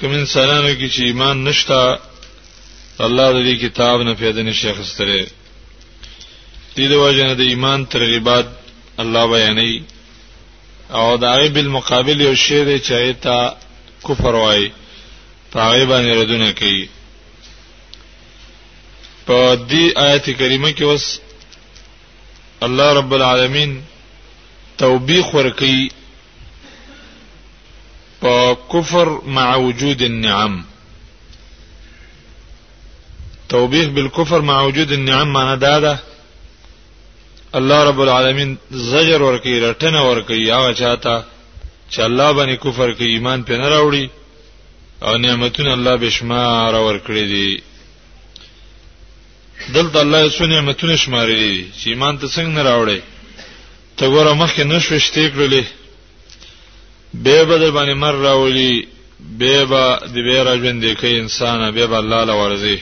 کوم انسانانو کې چې ایمان نشتا الله دې کتاب نه پیدا نشي خستره دې د وجنه د ایمان ترغیبات الله بیانې او د هغه بالمقابل یو شی دی چې ایتا کفر وای په هغه باندې ردونه کوي په دې آیت کریمه کې وس الله رب العالمین توبیخ ورکړي په کفر مع وجود النعم توبیخ بالکفر مع وجود النعم معنا دا ده الله رب العالمین زجر ورکی رټنه ورکی هغه چاته چې الله باندې کفر کوي ایمان په نه راوړي او نعمتونه الله بشمار ورکړي دي دلته الله یې څو نعمتونه شمارلي چې ایمان ته څنګه نه راوړي ته ګوره مخکې نشوې شتې کړلې به به د باندې مر راولي به به د به را ژوندې کوي انسان به به الله له ورځي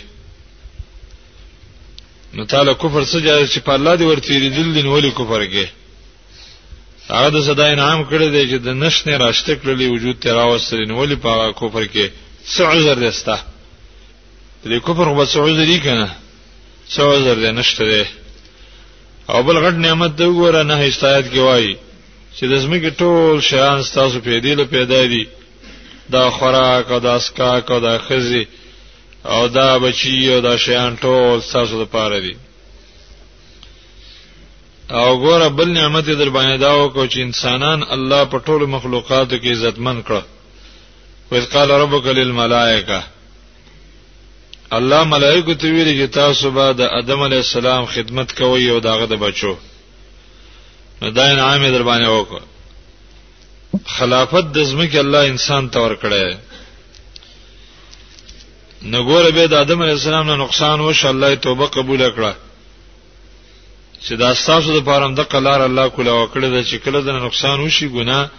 نو تعالی کفر څه جایز چې په الله دی ورته ریدل دین ولي کفر کې هغه د صدا انعام کړی دی چې د نشنه راشته کړلی وجود ته راوستل نو ولي په کفر کې څه عذر دسته دې کفر غو څه عذر یې کنه څه عذر دې نشته دی او بل غټ نعمت ته وګوره نه استایت کې وایي چې د زمکه ټول شیان ستاسو په دې له پیدا دي دا خوراک او دا سکاک او دا خزي او دا بچي او دا شیان ټول ستاسو لپاره دي او ګوره بل نعمت در باندې دا وکړو چې انسانان الله په ټولو مخلوقاتو کې عزتمن کړ وذ قال ربک للملائکه الله ملائکه ته ویل چې تاسو به د ادم علی السلام خدمت کوئ او داغه د بچو نو دا انعام در باندې وکړه خلافت د زمکه الله انسان تور کړی نو ګوره به د ادم علی السلام نه نقصان وش الله توبه قبول کړه چې دا تاسو د پاره د قلار الله کوله وکړه چې کله د نقصان وشي ګناه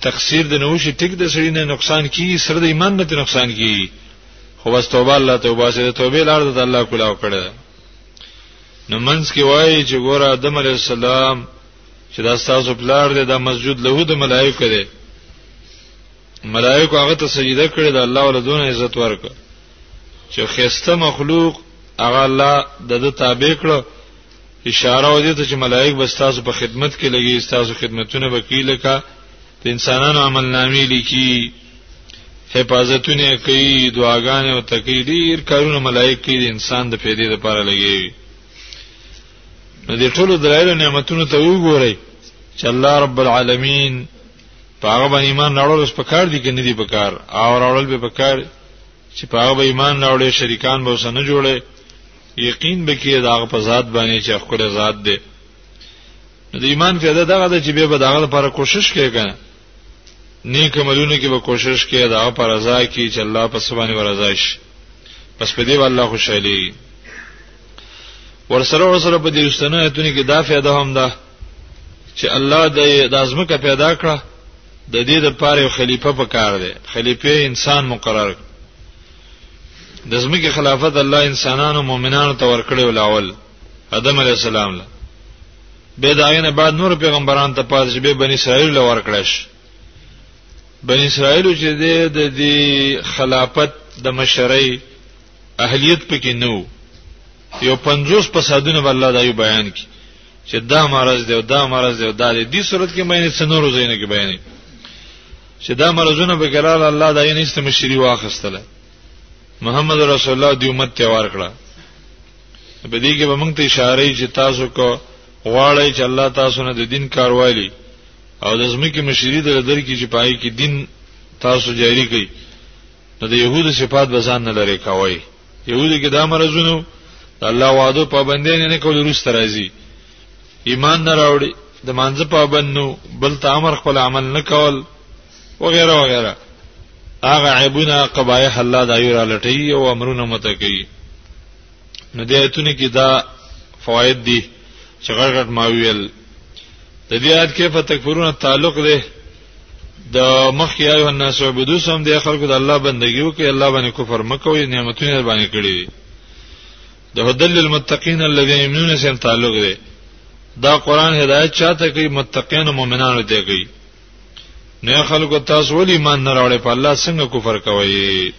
تقصیر د نوشي ټیک د سړی نه نقصان کی سره د ایمان نه نقصان کی خو بس توبه الله توبه سي د توبې لار د الله کولا وکړه نو منځ کې وایي چې ګوره آدم علی السلام چې دا تاسو پلار دی دا مسجد له د ملائکه دی ملائکه هغه ته سجده کړې دا الله ولا دون عزت ورک چې خسته مخلوق هغه الله د تابع کړو اشاره و دې ته چې ملائک به تاسو په خدمت کې لګي تاسو خدمتونه به کوي لکه د انسانانو عمل نامې لیکي حفاظتونه کوي دعاګانې او تکي ډیر کارونه ملائک کوي د انسان د پیدې لپاره لګي نو دې ټولو دلایل نعمتونو ته وګورئ چې الله رب العالمین په هغه باندې ایمان راوړل اوس په کار دي کې نه دي په کار او راوړل به په کار چې په هغه ایمان راوړل شریکان به وسنه جوړي یقین به کې دا په ذات باندې چې خپل ذات دی د ایمان فائدہ دا ده چې به به دا لپاره کوشش کوي کنه نیک عملونه کې به کوشش کوي دا پر رضا کې چې الله په سبحانه ورضا شي پس په دې والله خوشالي ورسره ورسره په دې استنه ایتونه کې دا فائدہ هم ده چې الله د ازمکه پیدا کړه د دې د پاره خلیفہ پکار دی خلیفہ انسان مقرر کړ د زمکه خلافت الله انسانانو مؤمنانو ته ورکړی ولاول ادم علی السلام له به داینه بعد نور پیغمبران ته پاتې به بنی اسرائیل له ورکړش بنی اسرائیل چې د دې خلافت د مشرۍ اهلیت پکې نو یو 50 فسادونه بل الله دایو بیان کی چې دا مرز دی او دا مرز دی او دا دی دې صورت کې مې څنورو زینه کې بیانې چې دا مرزونه به ګرال الله دا یې نشته مشری واخستله محمد رسول الله دی امت ته ور کړه په دې کې به موږ ته اشاره چې تاسو کو غواړی چې الله تاسو نه د دین کاروالي او د زمکه مشری د لدر کې چې پای کې دین تاسو جاری کړئ نو د يهودو صفات بزان نه لري کوي یهودي کې دا مرزونه الله وعده پابندې نه کول روس ترازی ایمان نه راوړي د مانځ پابند نو بل ته امر خپل عمل نه کول وغیرہ وغیرہ هغه عیبونه قبایح الله دا یو را لټي او امرونه مته کوي نو دې ایتونه کې دا فواید دي چې غړغړ ما ویل د دې آیت کې په تکفرونه تعلق دی د مخکې ایو الناس عبدو سم د خلکو د الله بندگی او کې الله باندې کفر مکوې نعمتونه باندې کړی دي د هدل للمتقین الذين يؤمنون سم تعلق دی دا قران هدایت چاته کوي متقین او مؤمنانو ته کوي نه خلکو تاسو ولې ایمان نه راوړې په الله څنګه کفر کوي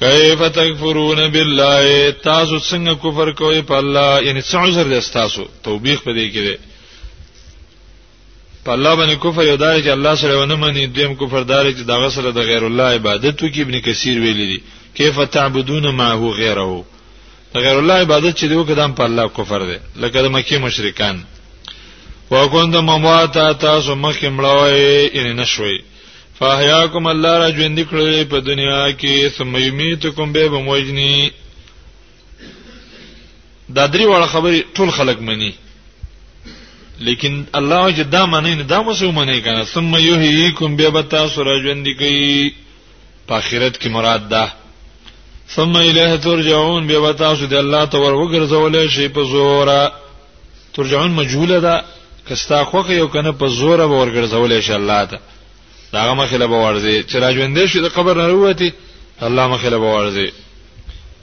کیف تکفرون بالله تاسو څنګه کفر کوئ په الله یعنی څه عذر دی تاسو توبیخ پدې کې په الله باندې کفر یو دار چې الله سره ونه مني دویم کفر دار چې دغه سره د غیر الله عبادت وکي ابن کثیر ویل دي کیف تعبدون ما هو غیره د غیر الله عبادت چې دیو کدام په الله کفر دی لکه د مکی مشرکان وکوند ممواتا تاسو مخکې مړوي ان نشوي فاحیاکم الله را ژوند کړی په دنیا کې ثم یمیتکم به بموجنی دا درې واړه خبرې ټول خلک مني لیکن الله چې دا منی نه دا مسو منی کنه ثم یحییکم بیا به تاسو را ژوند کی په آخرت کې مراد ده ثم الیه ترجعون بیا به تاسو د الله ته ور وګرځول شي په زوره ترجعون مجهوله ده کستا خوخه یو کنه په زوره به ورګرځول شي الله ته داغه مخله به ورځي چې را ژوند شي د قبر نه وروتي الله مخله به ورځي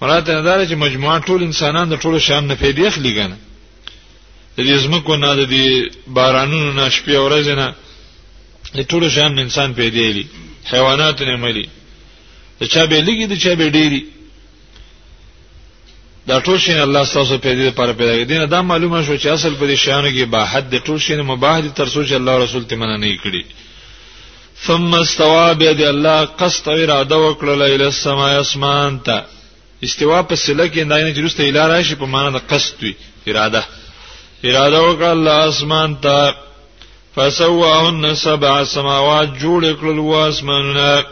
مراد نه دا چې مجموعه ټول انسانان د ټولو شان نه پیدا اخلي کنه د دې زمکو نه د دې بارانونو نه شپې او ورځې نه د ټولو شان انسان پیدا اخلي حیوانات نه ملي د چا به لګي د چا به ډيري دا ټول شین الله تاسو په دې لپاره پیدا کړی دینه دا معلومه شو چې اصل په دې شانو کې به حد ټول شین مباح دي تر څو چې الله رسول ته مننه کړي ثم استوى بیا دی الله قصد او اراده وکړه اله السما اسمان ته استوا په سله کې انداینه چې رسته اله راشي په معنا د قصد وی اراده اراده وکړه الله اسمان ته فسواهن سبع سماوات جوړ کړل و اسمانونه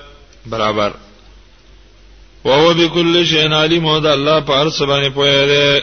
برابر وهو بكل شيء عليم او د الله په هر څه باندې پوهه ده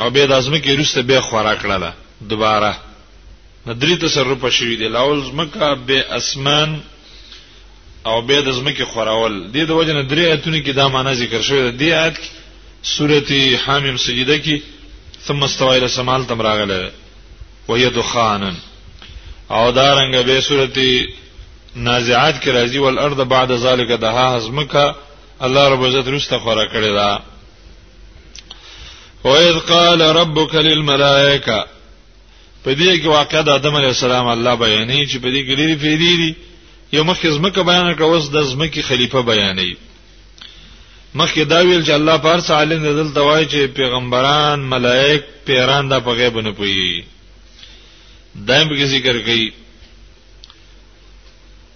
او بیا د ازمکه وروسته بیا خورا کړله دوباره ندری تصرف شوی دی لاول زمکه به اسمان او بیا د زمکه خوراول د دې وجه نه درې آیتونه کې دا معنا ذکر شوی دی د آیت کې سورته حامیم سجده کې ثم استوى الى السماء تم راغله وهي دخان او دا رنګ به سورته نازعات کې راځي ول ارض بعد ذلك دها حزمکه الله رب عزت رسته خورا کړی دا او اذ قال ربک للملائکه په دې کې واقعا د آدم علی السلام الله بیانې چې په دې کې لري فیدی دي یو مخکې زمکه بیان کړه اوس د زمکه خلیفہ بیانې مخکې دا ویل چې الله پارس عالم دل توای چې پیغمبران ملائک پیران دا په غیب نه پوي دایم به ذکر کوي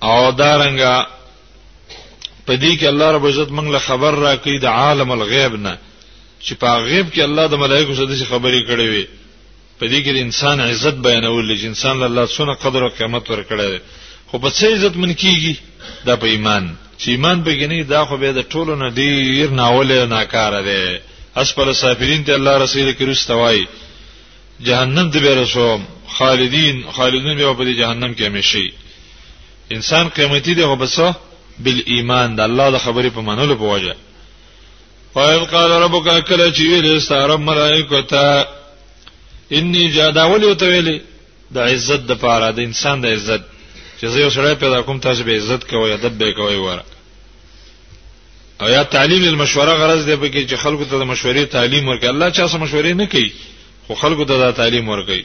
او دارنګه په دې کې الله رب عزت موږ له خبر راکړي د عالم الغیب نه چې په غیب کې الله د ملائکه سره د خبرې کړې وي په دې کې د انسان عزت بیانول چې انسان له الله څخه قدر او قیمت ورکړي دی خو په څه عزت من کیږي دا په ایمان چې ایمان به کې نه دا خو به د ټولو نه ډیر ناولې ناکاره دی اسپل سافرین ته الله رسول کریم ستوای جهنم ته به رسوم خالدین خالدین به په جهنم کې همیشئ انسان قیمتي دی خو بس بل ایمان د الله د خبرې په منلو په وجه وایل قال ربک کله چې ویل است رب ملائکه ته انی جادا ولی ته ویلې د عزت د پاره د انسان د عزت چې زه یو سره پیدا کوم تاسو به عزت کوی ادب به کوی وره او یا تعلیم المشوره غرض دی پکې چې خلکو ته د مشورې تعلیم ورکړي الله چا سم مشورې نه کوي خو خلکو ته دا تعلیم ورکړي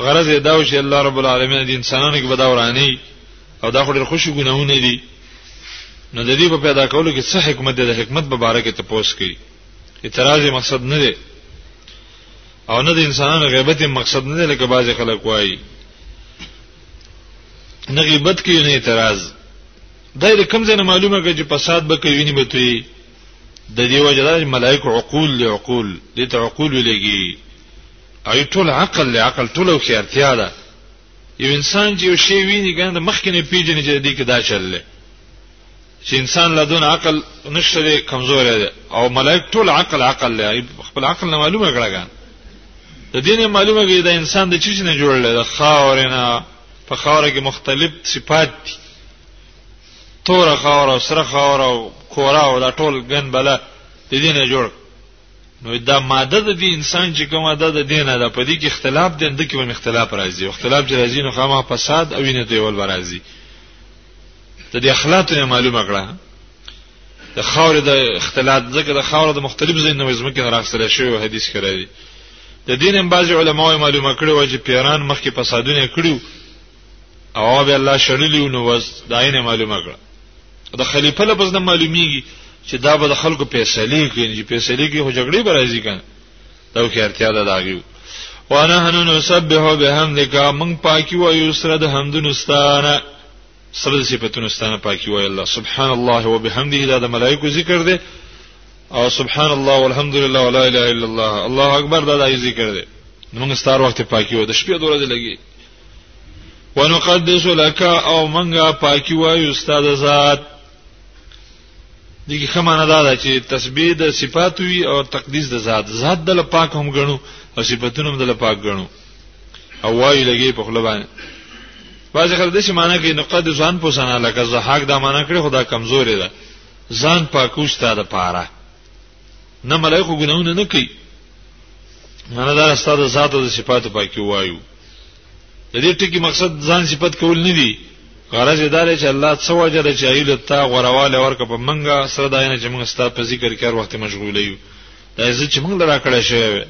غرض یې دا و چې الله رب العالمین د انسانانو کې بدا ورانی او دا خو ډېر خوشي ګناهونه دي نو د دې په پیدا کولو کې څه حکمت دی د حکمت په اړه کې تپوس کوي اعتراض مقصد نه دی او نه د انسانانو غیبت مقصد نه دی لکه بعضی خلک وایي نه غیبت کوي نه اعتراض دا د کوم ځای معلومه کوي چې فساد به کوي نه به توي د دې وجه دا ملائکه عقول له عقول دې ته عقول ولګي او ټول عقل له عقل ټول او خیرتیا ده یو انسان چې یو شی ویني ګنده مخکې نه پیژني چې دې کې دا چل لې چې انسان له دون عقل نشته کمزور دی او ملائک ټول عقل عقل له خپل عقل نه معلومه کړه د دین معلومه کې دا انسان د چیز نه جوړ لې د خاور نه په خاور کې مختلف صفات دي تور خاور او سره خاور او کورا او دا ټول ګن بلا د دین جوړ نو دا ماده د دې انسان چې کومه ده د دینه ده په دې کې اختلاف دی د کې هم اختلاف راځي اختلاف چې راځي نو خامہ فساد او نه دی ول راځي ته د اخلاق نه معلومه کړه د خاور د اختلاط ځکه د خاور د مختلف زینو زمکه راخسره شوی حدیث کې راځي د دین هم بعض علماو معلومه کړو چې پیران مخکې فسادونه کړیو او به الله شړلی نو وز داینه معلومه کړه د خلیفہ له پس نه معلومیږي چې دا به د خلکو فیصله کوي چې فیصله کوي هو جګړې به راځي کنه دا خو اړتیا ده داږي وانا هنو نسبحو بحمدک من پاکي و یسر د حمدنستانه سره صفاتونو ستانه پاکي وای الله سبحان الله وبحمده دا د ملائکو ذکر دی او سبحان الله والحمدلله ولا اله الا الله الله اکبر دا د ذکر دی موږ ستار وخت پاکي و د شپې دوره لګي ونقدس لك او منګه پاکي وایو استاد ذات دغه خمانه دا ده چې تسبیح د صفات وي او تقدیس د ذات ذات د پاک هم غنو او صفاتونه هم د پاک غنو او وایي لګي په خپل باندې باز خلک د څه معنی کوي نقد ځان پوسنه لکه زحاق دا معنی کړي خدا کمزوري ده ځان پاکوستا د پاره نه ملائکه ګناونه نه کوي نه دا ستاسو ذات او صفات پاکي وایو د دې ټکی مقصد ځان صفت کول نه دي غرض دا دی چې الله څو وجه د چایل ته غرواله ورکه په منګه سره داینه چې موږ ستاسو په ذکر کې هر وخت مشغول یو دا عزت چې موږ لرا کړی شوی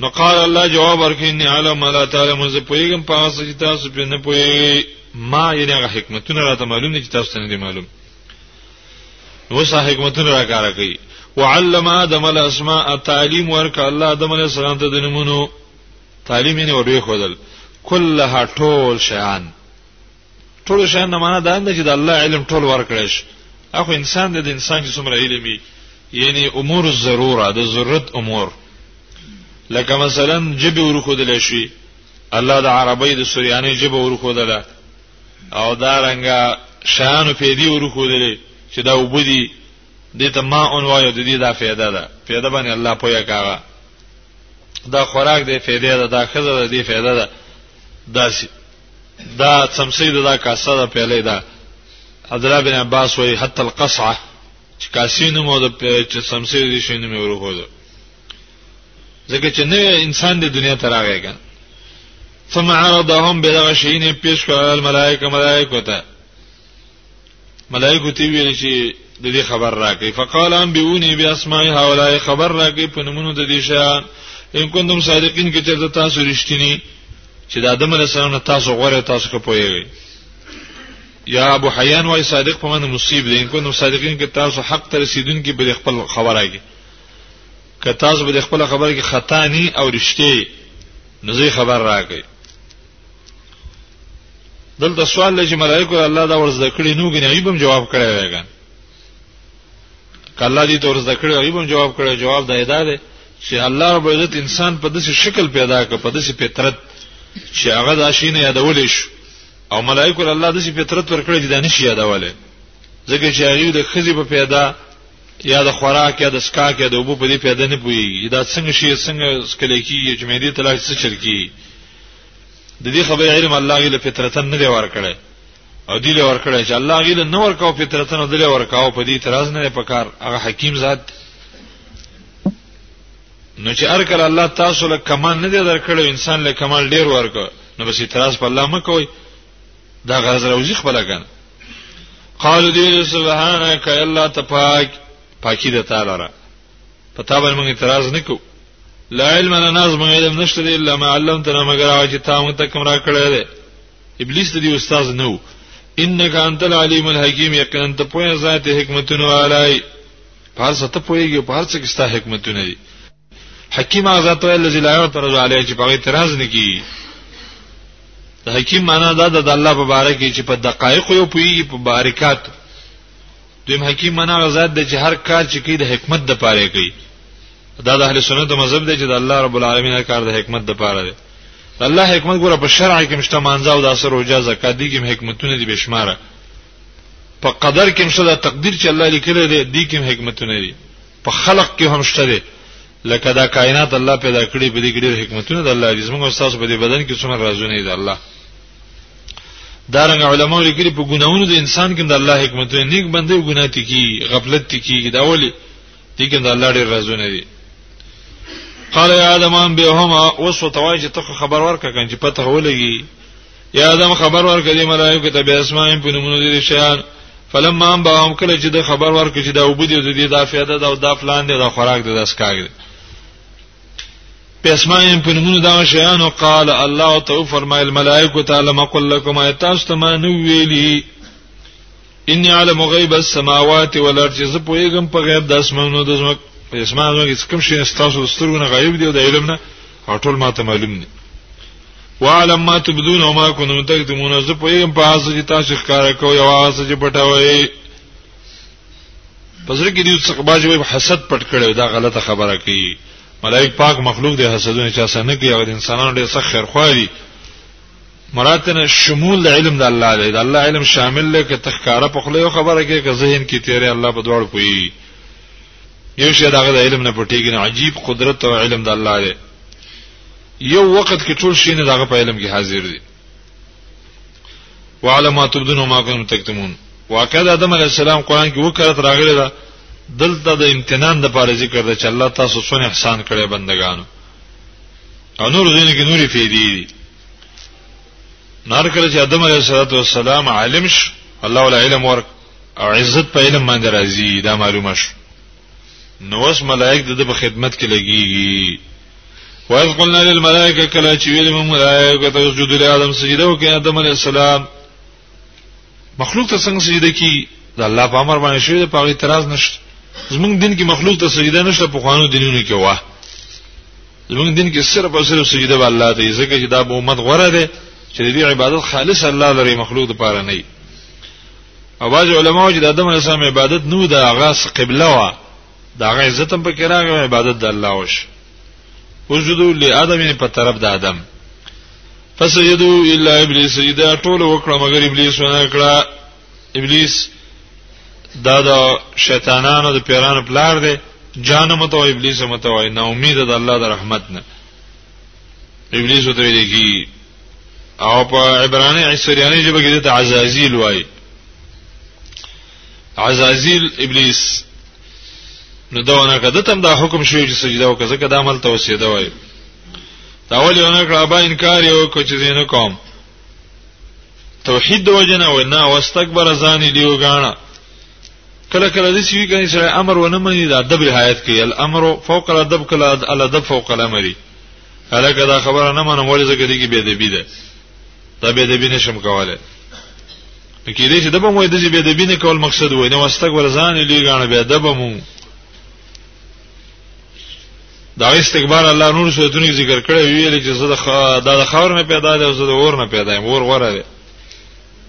نو قال الله جواب ورکړي ان علم الله تعالی مزه پویګم په اساس چې تاسو په نه پوي ما یې هغه حکمتونه راته معلوم دي چې تاسو ته نه دي معلوم اوس حکمتونه راکاره کوي وعلم ادم الاسماء تعلیم ورک الله ادم علیه السلام ته د نمونو تعلیم یې ورې خدل کلها ټول شیان ټول شیان نه معنا دا نه چې د الله علم ټول ورکړی شي اخو انسان د انسان چې څومره علم وي یعنی امور الضروره د ضرورت امور لکه مثلا جبه ورخدل شي الله د عربی د سوریانی جبه ورخدله او دا رنګه شان په دې ورخو دي چې دا وبدي دې ته ما اون وایو د دې دا فایده ده فایده باندې الله پوهه کاغه دا خوراک دې فایده ده دا خزه دې فایده ده داسې دا څمسې دا کاسه ده پیلې ده عبد الله بن عباس وایي حتی القصعه چې کاسینو مو د چې څمسې دې شینو مې ورخو ده ځکه چې نو انسان د دنیا ته راغی کنه ثم عرضهم بدغه شین پیش کړل ملائکه ملائکه ته ملائکه تی ویل چې د دې خبر راکې فقال ان بيوني باسماء هؤلاء خبر راکې په نمونه د دې شان ان کوم صادقین کې چې تاسو رښتینی چې د آدم علی السلام نه تاسو غوړې تاسو کو پوي یا ابو حیان وای صادق په من مصیب دي ان کوم صادقین کې تاسو حق تر رسیدونکو په خپل خبره کې که تاسو به خپل خبره کې خطا ني او رښتې نو زه خبر راکړي دلته سوال لږ ملائکه الله دا ورز دکړي نو غني ایبم جواب کړی وایګان کله دې تور زکړی ایبم جواب کړی جواب دا ادا ده چې الله رب عزت انسان په داسې شکل پیدا کړ په داسې فطرت چې هغه دا شینه یادول شي او ملائکه الله داسې فطرت ورکړي چې دا نشي یادوله ځکه چې هغه د خزي په پیدا یا د خوراک یا د سکاک یا د وبو په دې پیدا نه پوي دا څنګه شي څنګه سکل کی چې مې دې طلاق څه چل کی د دې خبرې علم الله غي له فطرتن نه دی ورکړي او دی له ورکړي چې الله غي له نور کاو فطرتن دی له ورکاو په دې اعتراض نه پکار هغه حکیم ذات نو چې ار کله الله تاسو له کمال نه دی درکړو انسان له کمال ډیر ورکو نو بس اعتراض په الله مکوئ دا غرض راوځي خپل کنه قالو دی سبحانك الا تپاک پاکی د تعالی را په تا باندې موږ اعتراض نکو لا علم لنا زموږ علم نشته دی الا ما علمتنا مگر هغه چې تا موږ ته کوم را کړی دی ابلیس دی استاد نه وو انک انت العلیم الحکیم یقینا ته په ذات حکمتونو علی پارسه ته پویږي پارسه کې ستا حکمتونه دي حکیم هغه ته الذي لا يعترض عليه چې په اعتراض نه کی د حکیم معنا دا د الله په باره کې چې په دقایق یو پویږي په باریکات دیم حکیم معنا غزاد د چې هر کار چې کوي د حکمت د پاره کوي دا د اهل سنت مذهب دی چې د الله رب العالمین هر کار د حکمت د پاره دی الله حکمت ګوره په شرع کې مشته مانځه او د اثر او جزا کدي کې حکمتونه دي بشماره په قدر کې مشته د تقدیر چې الله لیکلی دی دي کې حکمتونه دي په خلق کې هم شته دی لکه دا کائنات الله پیدا کړی په دې کې ډېر حکمتونه د الله دي زموږ استاد په دې بدن کې څومره رازونه دي الله دارنګ علماء لیکلي په ګناونو د انسان کې د الله حکمت دی نیک بندې ګناه تکي غفلت تکي دا ولي دي کې د الله ډېر رازونه دي قال يا ادم ان بهما وسو توای چې ته خبر ورکه کړي چې پته ولګي یا آدم خبر ورکړي ملائکه ته به اسماء په نمونه دي شان فلما با هم کله چې د خبر ورکړي چې دا وبدي د دې دا فایده دا او دا فلان دی دا خوراک دی دا سکاګ دی په اسماء په نمونه دا شیان او قال الله تو فرمایل ملائکه تعالی مقل لكم ایتاستما نو ویلی ان علم غیب السماوات والارض زه پویګم په غیب د اسمانونو د زمک په اسمانونو کې کوم شي تاسو سترګونه غیب دی او د علم نه ټول ماته معلوم دي وعلم ما تبدون وما كنتم تكتمون زه پویګم په هغه چې تاسو ښکارا کوي او هغه چې پټوي پزره کې دې څخه باجوي حسد پټ کړي دا غلطه خبره کوي ملائک پاک مخلوق دې حسدونه چا سره نه کوي او انسانانو ډېر سخت خیر خواري مراتنه شمول د علم د الله دی د الله علم شامل دی که تخکاره په خله خبره کې که ذهن کې تیرې الله په دوړ پوي یو شی دغه د علم نه پټیږي نه عجیب قدرت او علم د الله دی یو وخت کې ټول شی نه دغه په علم کې حاضر دی وعلمات تبدون ما کنتم تکتمون واقع د آدم علی السلام قران کې وکړت راغلی دا دلته د امتنان د پاره ذکر ده چې الله تاسو څونه احسان کړی بندگانو او نور دین کې نوري فیدی دي نار کله چې ادم علیه السلام عالم شو الله ولا علم ورک او عزت په علم باندې راځي دا معلومه شو نو اوس ملائک د په خدمت کې لګيږي وایز قلنا للملائکه کله چې ویل موږ ملائکه ته سجود لآدم سجده وکړه آدم علیه السلام مخلوق ته څنګه سجده کی د الله په امر باندې شوی په اعتراض نشته زمونږ دین کې مخلوق ته سجده نشته په خوانو دینونو کې واه زمونږ دین کې صرف او صرف سجده به الله ته ځکه چې دا به امت غوړه ده چې دې عبادت خالص الله لري مخلوق لپاره نه او باج علماء چې د آدم علیه السلام عبادت نو دا غاس قبله وا دا غي عزت هم پکې راغی عبادت د الله وش وجدو لآدم یعنی په طرف د آدم فسجدو الا ابلیس سجدا ټول وکړه مگر ابلیس ونه کړه ابلیس دا د شیطانانو د پیرانو پلار دی جانم ته او ابلیس هم ته وای نا امید د الله د رحمت نه ابلیس ته ویل کی او په عبرانی عیسریانی ژبه کې د عزازیل وای عزازیل ابلیس نو دا نه کده تم دا حکم شوی چې سجده او کزه کده عمل توسیه دا وای دا ولې نه کړه با انکار یو کوچ زینو کوم توحید د وجنه و نه واستكبر ځان دی وګاڼه کله کله د سوي کني سره امر ونه مني د ادب رعایت کوي الامر فوق الادب کله الادب فوق الامر هلکه دا خبره نه منم ولې زګدي کې بيدبي ده دا بيدبي نشم کوله کې دې چې د بمو د دې به د بینه کول مقصد وای نو واستګ ورزان لګانه به د بمو دا استکبار الله نور سورتونو ذکر کړی ویل چې زه د خاور نه پیدا ده او زه د اور نه پیدا یم اور غره ده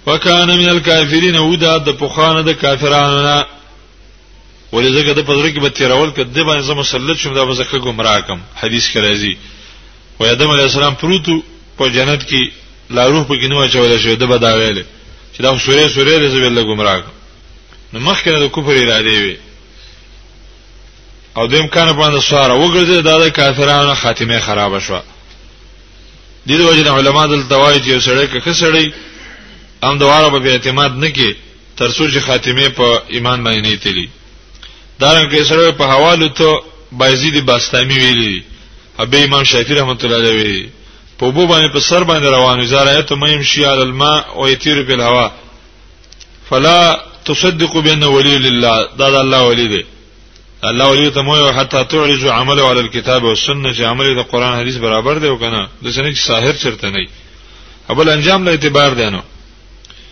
وکانه من الکافرین او دا د پوخانه د کافرانو نه ولې ځکه د پدری کې به تیرول کړه د باندې زمو مسلط شوم دا به زکه گمراه کم حدیث کې راځي و آدم علی السلام پروتو په جنت کې لا روح په ګنو چول شو د بدا ویل چې دا سورې سورې د زبل گمراه کم نو مخکې د کفر اراده وي او د امکان باندې سواره وګرځي دا د کافرانو خاتمه خراب شوه د دې وجه علماء دلته وايي چې سړی که سړی هم دواره په اعتماد نه کې تر څو چې خاتمه په ایمان باندې نه تلی دا رنګ کې سره په حوالو ته بایزید باستامی ویلی ابي امام شافعي رحمت الله علیه ویلی په بو باندې په سر باندې روانو زارایت مهم شي علی الماء او یتیر په الهوا فلا تصدق بان ولي لله دا د الله ولي دی الله ولي ته مو حتی تعرض عمله علی الكتاب والسنه چې عمل د قران حدیث برابر دی او کنه د سنې ساحر چرته نه ابل انجام له اعتبار دی نو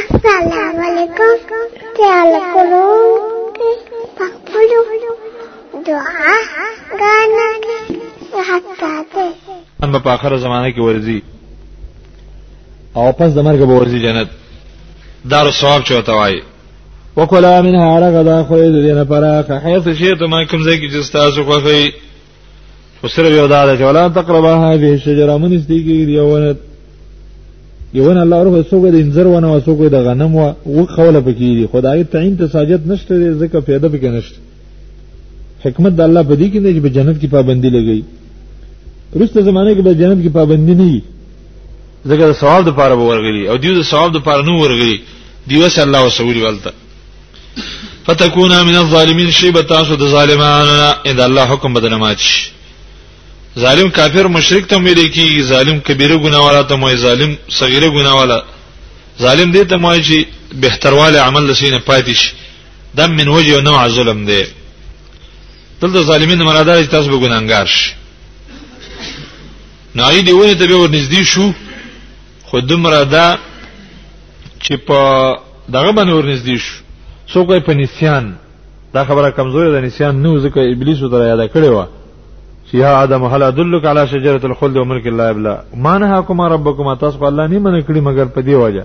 السلام علیکم تعال کولو پخپلو دعا غانا حتا ته اما په اخر زمانه کې ورزي او پس د مرګ به ورزي جنت دار ثواب چوتا وای وکلا منها رغدا خو دې نه پراخه حيث شئتم کوم ځای کې چې تاسو خوښي وسره یو دا چې ولا تقربا هذه الشجره من استیګي یوونه یوونه الله ورو سوګه د انځر ونه او سوګه د غنم او وقوله پکې دي خدای تعین ته ساجت نشته ځکه پیدا پکې نشته حکمت د الله په دې کې دی چې په جنت کې پابندي لګي روسته زمانه کې به جنت کې پابندي نه وي ځکه د ثواب لپاره به ورغلي او دیو د ثواب لپاره نو ورغلي دیو صلی الله وسوي ولته فتكونا من الظالمين شي به تاسو د ظالمانو نه اذا الله حکم بدل مات شي ظالم کافر مشرک ته ویل کیږي ظالم کبیره ګناواله ته وایي ظالم صغیره ګناواله ظالم دې ته وایي چې بهترواله عمل لسینه پاتې شي دا من وجه نوع ظلم دی دلته ظالمین مراده چې تاسو به ګناګار شي نو ای دیونه ته به ورنږدې شو خود مراده چې په دغه باندې ورنږدې شو څوک یې په نسیان دا خبره کمزورې ده نسیان نو ځکه ابلیس ته یاد کړې و چې یا آدم هل ادلک علی شجره الخلد و ملک لا ابلا ما نهاکما ربکما تاسو په الله نه من کړی مګر په دی وجه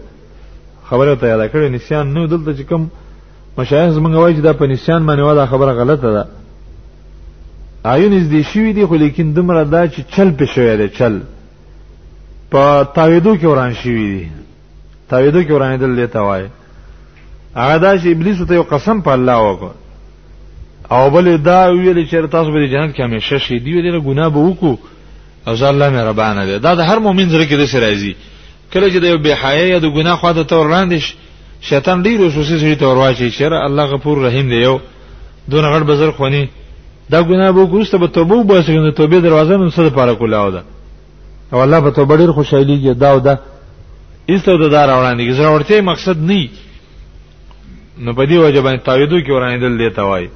خبره ته یاد کړې نسیان نو دلته چې کوم مشایخ زمونږ وایي چې دا په نسیان باندې و دا خبره غلطه ده آیو نږدې شوي دي خو لیکن دومره دا چې چل پې شوی دی چل په تاویدو کې وران شي دي تاویدو کې وران دل دیتا وای هغه دا چې ابلیس ته یو قسم په الله وکړ او بل دا ویل چې تاسو به جنت کې همیشه شي دی ویل ګناه به وکړو او ځا الله مهربان دی دا د هر مؤمن زړه کې د سر راځي کله چې د یو بهای یا د ګناه خواته تور راندش شیطان ډیر وسوسه شي تور واچي چې الله غفور رحیم دی یو دون غړ بزر خونی دا ګناه به ګرسته به توبه وباسي نو توبه دروازه نن سره پاره کولاو ده او الله په توبه ډیر خوشحاليږي دا او دا ایستو د دار وړاندې کې زړه ورته مقصد نه نو په دې وجه باندې تعویذو کې ورانه دل دیتا وای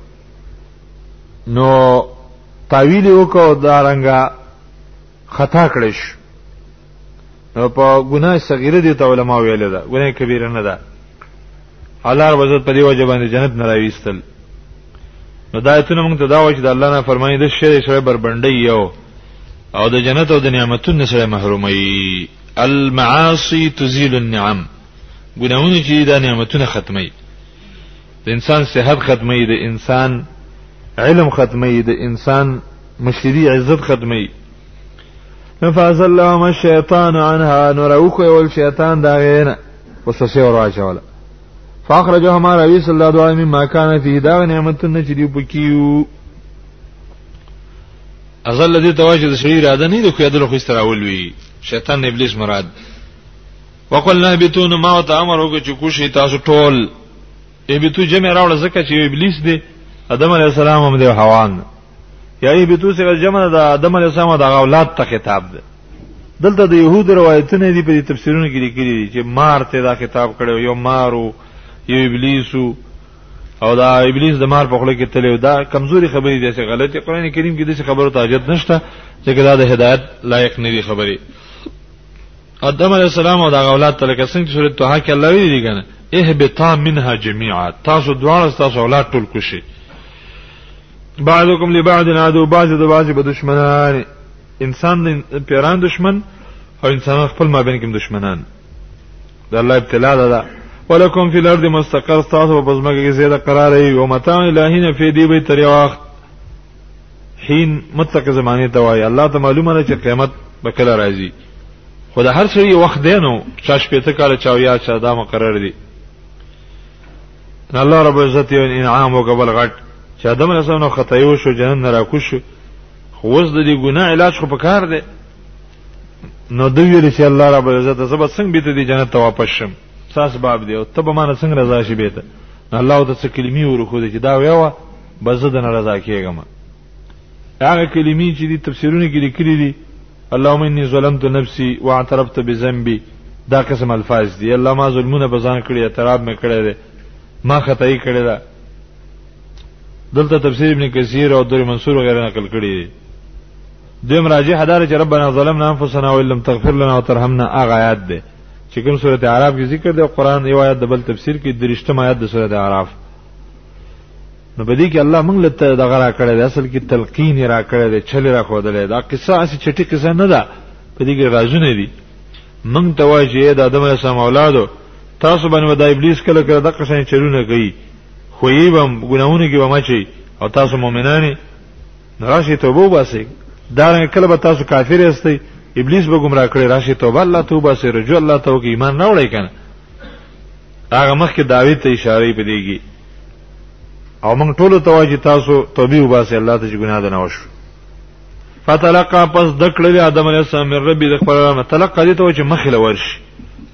نو تعویل وکاو دا رنګه خطا کړی شو نو په ګناه صغیره دي ته علما ویل ده ګناه کبیره نه ده الله رب عزت په دې وجه باندې جنت نه راويستل نو دا ایتونه موږ ته دا وایي چې د الله نه فرمایي د شری سره بربندې یو او د جنت او د نعمتونو سره محرومي المعاصي تزيل النعم ګناونه چې دا نعمتونه ختمي د انسان صحت ختمي د انسان علم ختمي د انسان مشري عزت ختمي نفاز الله ما شیطان عنها نوروخ ول شیطان دا غینا وسسه ور واچول فاخرجه ما ربي صلی الله علیه وسلم ما کان فی دا نعمتونه چې دی پکیو ازل دې تواجد شری اراده نه د خو یادل خو استراول وی شیطان ابلیس مراد وقلنا بتون ما او ته امر وکړي چې کوشي تاسو ټول ای بتو جمع راوړل ځکه چې ابلیس دی ادم علی السلام هم دی حوان یا ای بتو سره جمع د ادم علی السلام د اولاد ته خطاب دی دلته د يهود روایتونه دي په تفسیرونو کې لیکلي دي چې مار ته دا خطاب کړو یو مارو یو ابلیسو او دا ابلیس د مار په خله کې تلو دا کمزوري خبرې دي چې غلطي قران کریم کې د خبرو تاجت نشته چې دا د هدایت لایق نه دي خبرې آدم علی السلام او دا اولاد ته لکه څنګه چې سورۃ طه کې الله ویلي دي کنه اهبطا منها جميعا تاسو دواړه تاسو اولاد ټول کوشي بعضکم لبعض عدو بعض د بعض په دشمنان انسان د پیران دشمن او انسان خپل مابین کې دشمنان د الله ابتلا ده دا. ولکم فی الارض مستقر تاسو په ځمکه کې زیاده قرار ای او متاع الہین فی دی به تر وخت حين متقه زمانه ته وای الله ته معلومه ده چې قیامت به کله راځي خو د هر سړي وخت دی نو چا شپې ته کال چا یا چا دا مقرر دي الله رب عزت یو انعام وکبل غټ چې ادم علیه السلام خطایو شو جنن نه راکوش خو اوس د دې ګناه علاج خو پکار دی نو دوی ویل چې الله رب عزت زبر څنګه بیت دي جنت ته واپس شم ساس باب دی او ته به مانه څنګه رضا شي بیت الله د څه کلمې ورخو دي چې دا ویوا بزد نه رضا کیږم هغه کلمې چې دي تفسیرونه کې لیکلي دي اللهم اني ظلمت نفسي واعترفت بذنبي دا قسم الفاظ دي الله ما ظلمونه بزان کړی اعتراف مې کړی دی ما خدای کړی دا دلته تفسیر ابن کثیر او در منصور وغیرہ نقل کړی دی دیم راجح دار چې ربنا ظلمنا انفسنا وان لم تغفر لنا وترحمنا اغه آیات ده چې کوم سورته اعراف کې ذکر دی قران یو آیت د بل تفسیر کې درشتم آیت د سورته اعراف نو بدی کې الله موږ له دغه را کړی دی اصل کې تلقین را کړی دی چل را خو دی دا قصه اسی چټی قصه نه ده په دې کې راځونه دي موږ ته وایي چې د آدم علیه السلام اولادو تاسو باندې د ابلیس کله کله دغه شان چلونه کوي خو یې بم ګناونه کې بم چي او تاسو مؤمنانی نو راشي توبه وباسي دا رنګ کله به تاسو کافر یاستئ ابلیس به گمراه کړي راشي توبه الله توبه سي رجوع الله ته کوي ایمان نه وړي کنه هغه مخکې داوی ته اشاره پدېږي او موږ ټول ته واجی تاسو توبه وباسي الله ته ګناه ده نه وشو فتلقى پس دکړه آدم علیه السلام من ربي د خپل رحمت تلقى دي ته چې مخله ورشي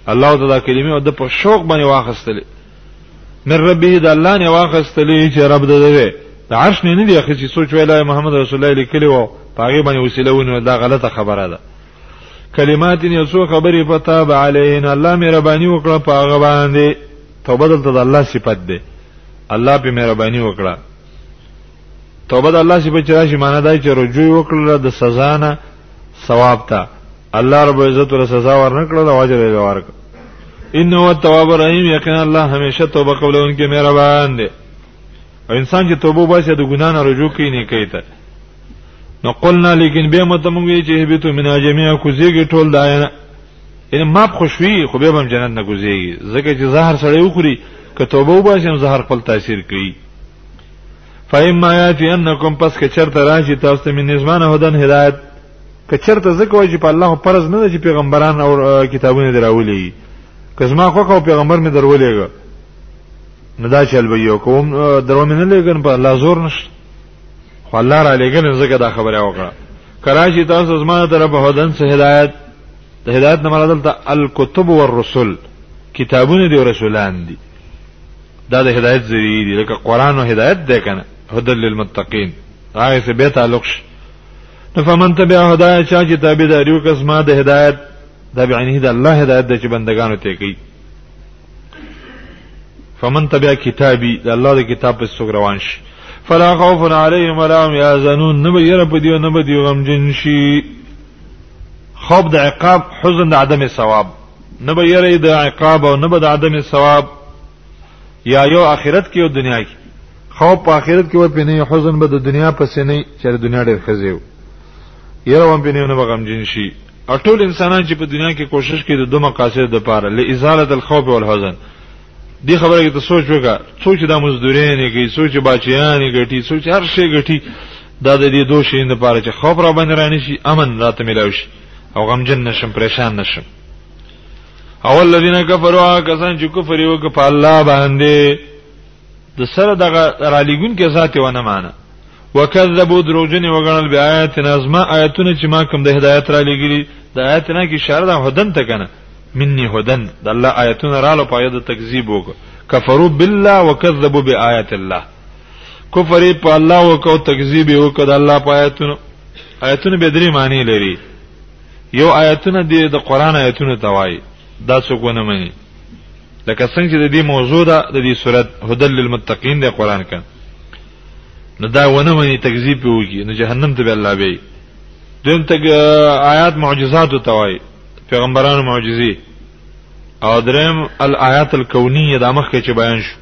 الله تعالی کلمه او د په شوق باندې واخستلې من ربه د الله نه واخستلې چې رب د دوی د عرش نه نه دی اخی چې سوچ ویلای محمد رسول الله لیکلی و پاغه باندې وسیله ونه دا غلطه خبره ده کلمات یې څو خبرې پتا به علیه الله مهرباني وکړه پاغه باندې توبه دلته د الله صفت ده الله په مهرباني وکړه توبه د الله صفت چې راشي معنی دا چې رجوع وکړه د سزا نه ثواب ته الله رب عزت له سزا ورنکړه او اجر یې ورک انه هو التواب الرحیم یقینا الله همیشه توبه قبولونکی مهربان دی او انسان چې توبه واسي د ګنا نه رجوع کوي نه کوي ته نو قلنا لیکن به متمږي چې به تو منا جميع کوزيږي ټول داینه ان ما خوشوي خو به هم جنت نه کوزيږي ځکه چې زهر سړی وخوري که توبه وباسي هم زهر خپل تاثیر کوي فایما یاتی انکم پس که چرته راشي تاسو ته من نسمانه هدن هدایت که چرته زکه وای چې په الله فرض نه چې پیغمبران او کتابونه دراولي که زما خو کو پیغمبر می درولېګ نه دا چل به یو کوم درو مې نه لګن په الله زور نشته خو الله را لګن زکه دا خبره وکړه کراچی تاسو زما طرف هدن سه هدایت د هدایت نه مراد الکتب والرسل کتابونه دی رسولان دي دا د هدایت ذریعہ دي لکه قران او هدایت ده کنه هدل للمتقین هغه څه به تعلق شي نو فمن تبع هدایت چا چې تابع داریو کس ما د هدایت دا بعنی د الله هدایت د چې بندگانو ته کوي فمن تبع کتابي د الله د کتاب په څوګ روان شي فلا خوف عليهم ولا هم يحزنون نبي رب ديو نبي ديو غم جنشي خوب د عقاب حزن د عدم ثواب نه به یری د عقاب او نه به د عدم ثواب یا یو آخرت کې او دنیا کې خوب په آخرت کې و په نه حزن به د دنیا پسې نه چې د دنیا ډېر خزیو یره وم په نه نه بغم جن شي اټول انسانان چې په دنیا کې کوشش کوي د دوه مقاصد لپاره لازاله الخوف والحزن دی خبره کې ته سوچ وکړه څو چې د مزدوري نه کوي څو چې بچیان ګټي څو چې هر شي ګټي دا د دې دوه شي نه پاره چې خوب را باندې رانی شي امن راته ملاوي شي او غمجن نشم پریشان نشم اول الذين كفروا کسان چې کفر یو په الله باندې د سره دغه را لګون کې ذات و نه معنی وکذبوا دروجن وغنل بیااتنا ازما آیتونه چې ما کوم د هدایت را لګلی د آیتنا کې اشاره ده هدن ته کنه مني هدن د الله آیتونه رااله پایو د تکذیب وک کفروا بالله وکذبوا بآیات الله کفر په الله وک او تکذیب وک د الله پایتونه آیتونه به درې معنی لري یو آیتونه د قران آیتونه توای دا څوک ونه مني لکه څنګه چې د دې موضوع ده د دې صورت هدل للمتقین د قران کې نو دا ونه مني تکذیب وکي نو جهنم ته به الله به دیم تک آیات معجزات توای پیغمبرانو معجزې او دریم الایات الکونیه د مخکې چې بیان شو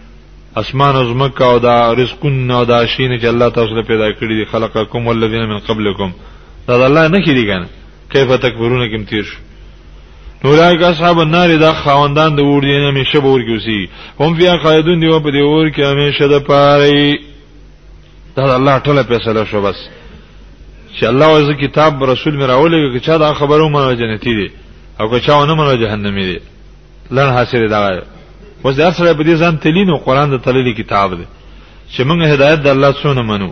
اسمان او زمکه او دا رزقون او دا شین چې الله تاسو له پیدا کړی دي خلقکم والذین من قبلکم دا د الله نه کیږي کنه کیف تکبرون کوم تیر شو اولایک اصحاب النار دا خواندان د اور دي نه همیشه به ورګوسی هم بیا قائدون دی په دې اور کې همیشه د پاره دا د الله ټوله فیصله شو بس چې الله وز کتاب رسول مې راولېږي چې چا دا خبره ومنله جنتي دي او که چا ونه منله جهنمي دي لن حاصل دا وز د هر سره په دې ځان تلینو قران د تللی کتاب دی چې موږ هدایت د الله څونه منو